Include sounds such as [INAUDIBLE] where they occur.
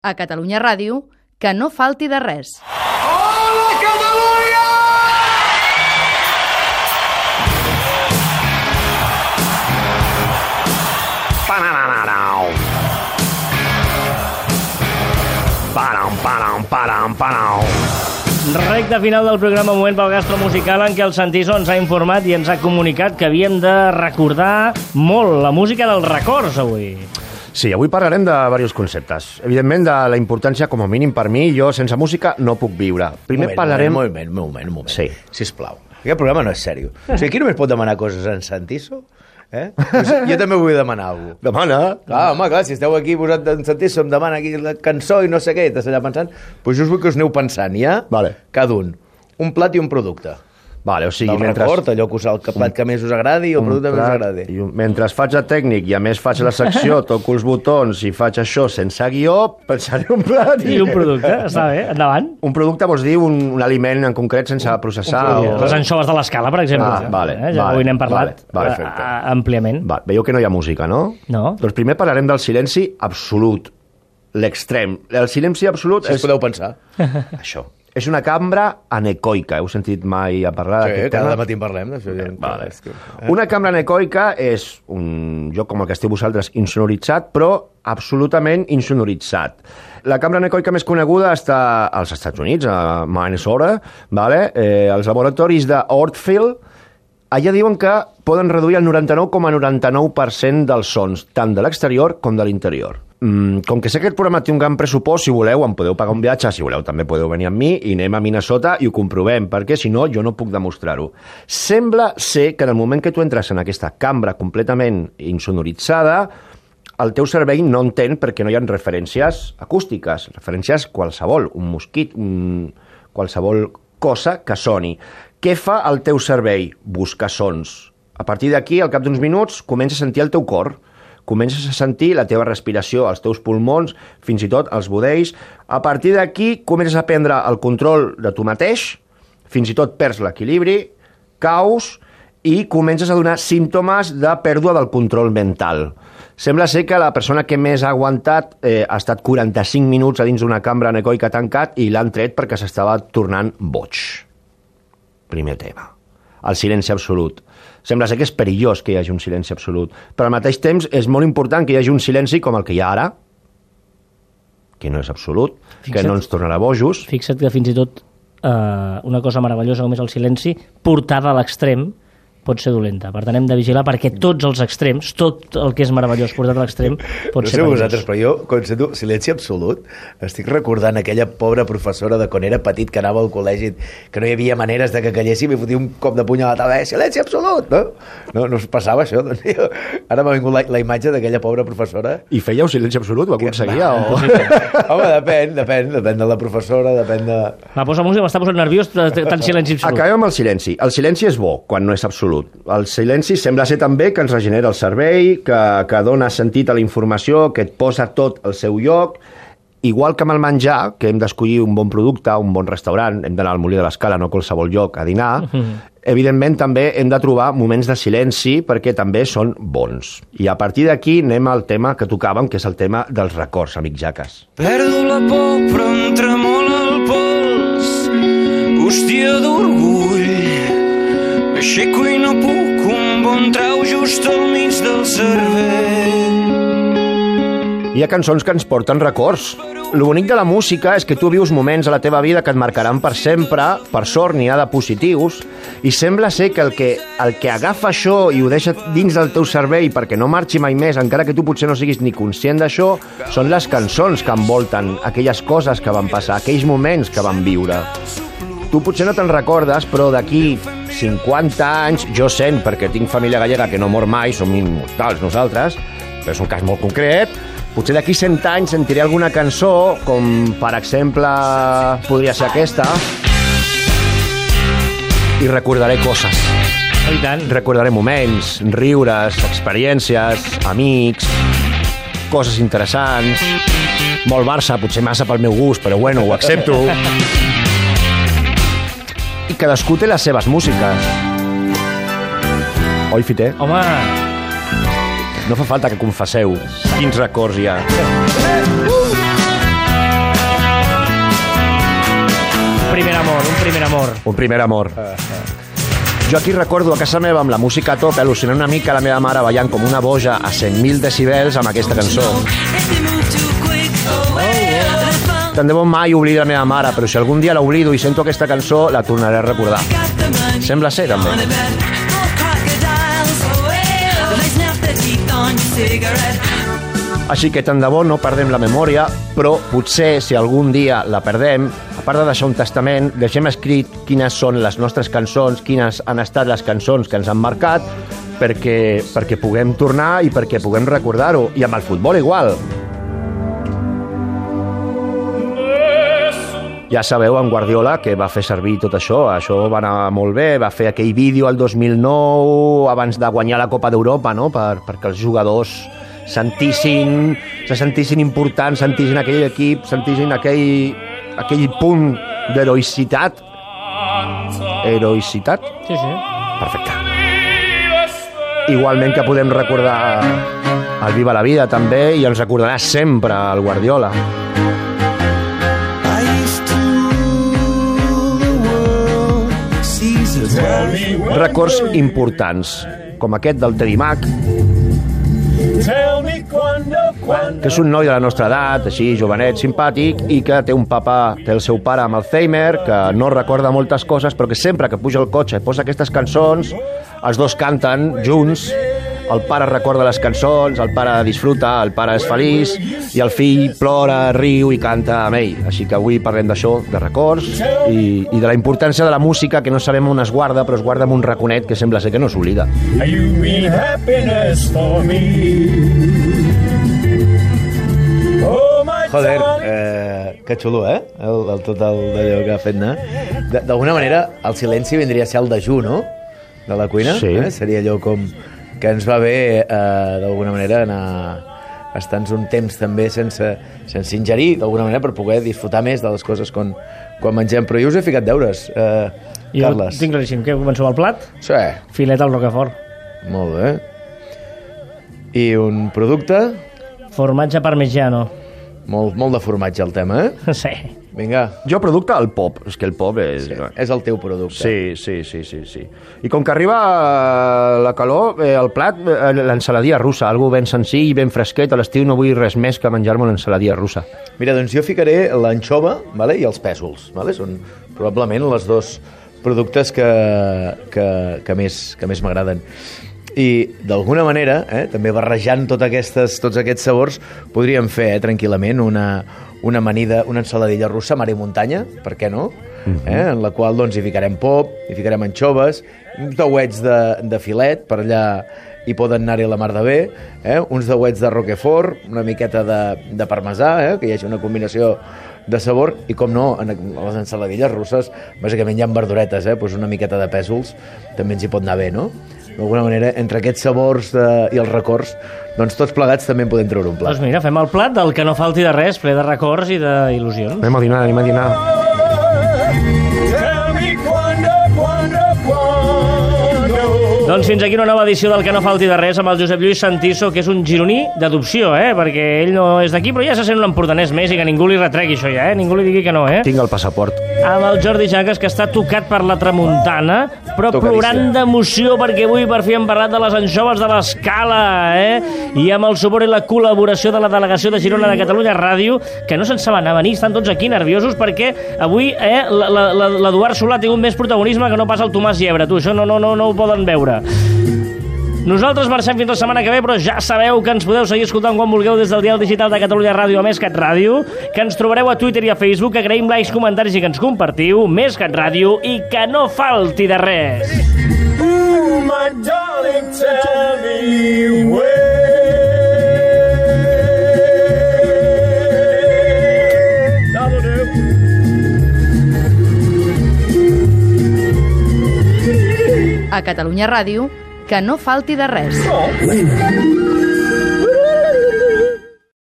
A Catalunya Ràdio, que no falti de res. Hola, Catalunya! Param, param, param, param. Recte final del programa Moment pel Gastro Musical en què el Santiso ens ha informat i ens ha comunicat que havíem de recordar molt la música dels records avui. Sí, avui parlarem de diversos conceptes. Evidentment, de la importància, com a mínim per mi, jo sense música no puc viure. Primer moment, parlarem... Un moment, un moment, un moment. Sí. Sisplau. Aquest programa no és sèrio. O sigui, aquí només pot demanar coses en Santiso? Eh? Pues jo també vull demanar alguna cosa. Demana. Clar, home, clar, si esteu aquí posat en Santiso, em demana aquí la cançó i no sé què, i estàs allà pensant, doncs jo us vull que us aneu pensant ja, Vale. cada un, un plat i un producte. Vale, o sigui, Del mentre... record, allò que us, el que plat que més us agradi o el producte que més us agradi. I un- mentre faig de tècnic i a més faig la secció, [LAUGHS] toco els botons i faig això sense guió, pensaré un plat I un producte, està bé, endavant. Un producte vols dir un, un aliment en concret sense processar? producte. o... Les anxoves de l'escala, per exemple. Ah, vale, eh? Ja vale, avui n'hem parlat vale, vale, eh, perfecte. eh, àmpliament. Va, veieu que no hi ha música, no? No. Doncs primer parlarem del silenci absolut, l'extrem. El silenci absolut Si és podeu pensar. això. És una cambra anecoica. Heu sentit mai a parlar Sí, d'aquest cada tema? matí en parlem d'això. Ja, Vale. és que- Una cambra anecoica és un joc com el que esteu vosaltres insonoritzat, però absolutament insonoritzat. La cambra anecoica més coneguda està als Estats Units, a Minnesota, vale? eh, els laboratoris de Ortfield, allà diuen que poden reduir el 99,99% dels sons, tant de l'exterior com de l'interior. Mm, com que sé que aquest programa té un gran pressupost, si voleu em podeu pagar un viatge, si voleu també podeu venir amb mi i anem a Minnesota i ho comprovem, perquè si no jo no puc demostrar-ho. Sembla ser que en el moment que tu entres en aquesta cambra completament insonoritzada, el teu cervell no entén perquè no hi ha referències acústiques, referències qualsevol, un mosquit, un... qualsevol cosa que soni. Què fa el teu cervell? Buscar sons. A partir d'aquí, al cap d'uns minuts, comences a sentir el teu cor, comences a sentir la teva respiració, els teus pulmons, fins i tot els budells. A partir d'aquí, comences a prendre el control de tu mateix, fins i tot perds l'equilibri, caus i comences a donar símptomes de pèrdua del control mental. Sembla ser que la persona que més ha aguantat eh, ha estat 45 minuts a dins d'una cambra anecoica tancat i l'han tret perquè s'estava tornant boig. Primer tema. El silenci absolut. Sembla ser que és perillós que hi hagi un silenci absolut, però al mateix temps és molt important que hi hagi un silenci com el que hi ha ara, que no és absolut, que Fixa't. no ens tornarà bojos, Fixa't que fins i tot eh, una cosa meravellosa com és el silenci, portada a l'extrem, pot ser dolenta. Per tant, hem de vigilar perquè tots els extrems, tot el que és meravellós portat a l'extrem, pot no ser sé perillós. vosaltres, però jo, quan sento silenci absolut, estic recordant aquella pobra professora de quan era petit que anava al col·legi, que no hi havia maneres de que calléssim i fotia un cop de puny a la taula, eh, silenci absolut, no? No, no us passava això? [LAUGHS] Doncs jo, ara m'ha vingut la, la imatge d'aquella pobra professora. i fèieu silenci absolut? Ho aconseguia? O... [LAUGHS] Home, depèn, depèn, depèn de la professora, depèn de... Va, posa música, m'està posant nerviós tant silenci absolut. Acabem amb el silenci. El silenci és bo quan no és absolut. El silenci sembla ser també que ens regenera el cervell, que, que dona sentit a la informació, que et posa tot al seu lloc. Igual que amb el menjar, que hem d'escollir un bon producte, un bon restaurant, hem d'anar al Molí de l'Escala, no a qualsevol lloc, a dinar, evidentment també hem de trobar moments de silenci perquè també són bons. I a partir d'aquí anem al tema que tocàvem, que és el tema dels records, amic Jaques. Perdo la por, però em tremola el pols. Hòstia d'orgull. M'aixeco i no puc, un bon trau just al mig del cervell. Hi ha cançons que ens porten records. Lo bonic de la música és que tu vius moments a la teva vida que et marcaran per sempre, per sort n'hi ha de positius, i sembla ser que el, que el que agafa això i ho deixa dins del teu cervell perquè no marxi mai més, encara que tu potser no siguis ni conscient d'això, són les cançons que envolten aquelles coses que van passar, aquells moments que van viure. Tu potser no te'n recordes, però d'aquí 50 anys jo sent, perquè tinc família gallega que no mor mai, som immortals nosaltres, però és un cas molt concret, potser d'aquí 100 anys sentiré alguna cançó, com per exemple podria ser aquesta, i recordaré coses. Oh, I tant. Recordaré moments, riures, experiències, amics, coses interessants, molt Barça, potser massa pel meu gust, però bueno, ho accepto. [LAUGHS] i cadascú té les seves músiques. Oi, Fiter? Home... No fa falta que confesseu quins records hi ha. Primer amor, un primer amor. Un primer amor. Uh, uh. Jo aquí recordo a casa meva amb la música a tope, al·lucinant una mica la meva mare ballant com una boja a 100.000 decibels amb aquesta cançó. Tant de bon mai oblida la meva mare, però si algun dia l'oblido i sento aquesta cançó, la tornaré a recordar. Sembla ser, també. Així que tant de bo no perdem la memòria, però potser si algun dia la perdem, a part de deixar un testament, deixem escrit quines són les nostres cançons, quines han estat les cançons que ens han marcat, perquè, perquè puguem tornar i perquè puguem recordar-ho. I amb el futbol igual. Ja sabeu, en Guardiola, que va fer servir tot això, això va anar molt bé, va fer aquell vídeo al 2009, abans de guanyar la Copa d'Europa, no? per, perquè els jugadors sentissin, se sentissin importants, sentissin aquell equip, sentissin aquell, aquell punt d'heroïcitat. Heroïcitat? Sí, sí. Perfecte. Igualment que podem recordar el Viva la Vida també i ens recordarà sempre el Guardiola. Records importants, com aquest del Teddy Mac, que és un noi de la nostra edat, així, jovenet, simpàtic, i que té un papa, té el seu pare amb Alzheimer, que no recorda moltes coses, però que sempre que puja al cotxe i posa aquestes cançons, els dos canten junts, el pare recorda les cançons, el pare disfruta, el pare és feliç, i el fill plora, riu i canta amb ell. Així que avui parlem d'això, de records, i, i de la importància de la música, que no sabem on es guarda, però es guarda en un raconet que sembla ser que no s'oblida. You mean happiness for me. Oh, my Joder, eh, que xulo, eh? El, el tot el d'allò que ha fet anar. De- D'alguna manera, el silenci vindria a ser el dejú, no? De la cuina. Sí. Eh? Seria allò com que ens va bé, eh, d'alguna manera, anar estar un temps també sense, sense ingerir, d'alguna manera, per poder disfrutar més de les coses quan, quan mengem. Però jo us he ficat deures, eh, Jo Carles. tinc claríssim. Què, començo amb el plat? Sí, Filet al Rocafort. molt bé. I un producte? Formatge parmigiano. Molt, molt de formatge el tema, eh? [LAUGHS] Sí. Vinga, Jo, producte, el pop. És que el pop és... sí, és el teu producte. Sí, sí, sí, sí, sí. I com que arriba eh, la calor, eh, el plat, eh, l'ensaladia russa, algo ben senzill, ben fresquet, a l'estiu no vull res més que menjar-me una ensaladia russa. Mira, doncs jo ficaré l'anxova vale? i els pèsols. Vale? Són probablement els dos productes que, que, que més, que més m'agraden. I d'alguna manera, eh, també barrejant tot aquestes, tots aquests sabors, podríem fer eh, tranquil·lament una, una amanida, una ensaladilla russa, mar i muntanya, per què no? eh, en la qual doncs, hi ficarem pop, hi ficarem anxoves, uns dauets de, de filet, per allà hi poden anar-hi la mar de bé, eh? uns dauets de roquefort, una miqueta de, de parmesà, eh? que hi hagi una combinació de sabor, i com no, en les ensaladilles russes, bàsicament hi ha verduretes, eh? pues una miqueta de pèsols també ens hi pot anar bé, no? D'alguna manera, entre aquests sabors de, i els records, doncs tots plegats també en podem treure un plat. Doncs mira, fem el plat del que no falti de res, ple de records i d'il·lusions. Anem a dinar, anem a dinar. Doncs fins aquí una nova edició del que no falti de res amb el Josep Lluís Santiso, que és un gironí d'adopció, eh? perquè ell no és d'aquí, però ja se sent un empordanès més i que ningú li retregui això ja, eh? ningú li digui que no. Eh? Tinc el passaport. Amb el Jordi Jaques, que està tocat per la tramuntana, però Tocadíssim. plorant d'emoció perquè avui per fi hem parlat de les anxoves de l'escala, eh? I amb el suport i la col·laboració de la delegació de Girona de Catalunya Ràdio, que no se'n saben a venir, estan tots aquí nerviosos perquè avui eh, l'Eduard Solà ha tingut més protagonisme que no pas el Tomàs Llebre, tu, això no, no, no, no ho poden veure. Nosaltres marxem fins la setmana que ve, però ja sabeu que ens podeu seguir escoltant quan vulgueu des del dial digital de Catalunya Ràdio a Més Cat Ràdio, que ens trobareu a Twitter i a Facebook, que agraïm likes, comentaris i que ens compartiu, Més Cat Ràdio i que no falti de res. Ooh, my darling, tell me Catalunya Ràdio, que no falti de res. Oh.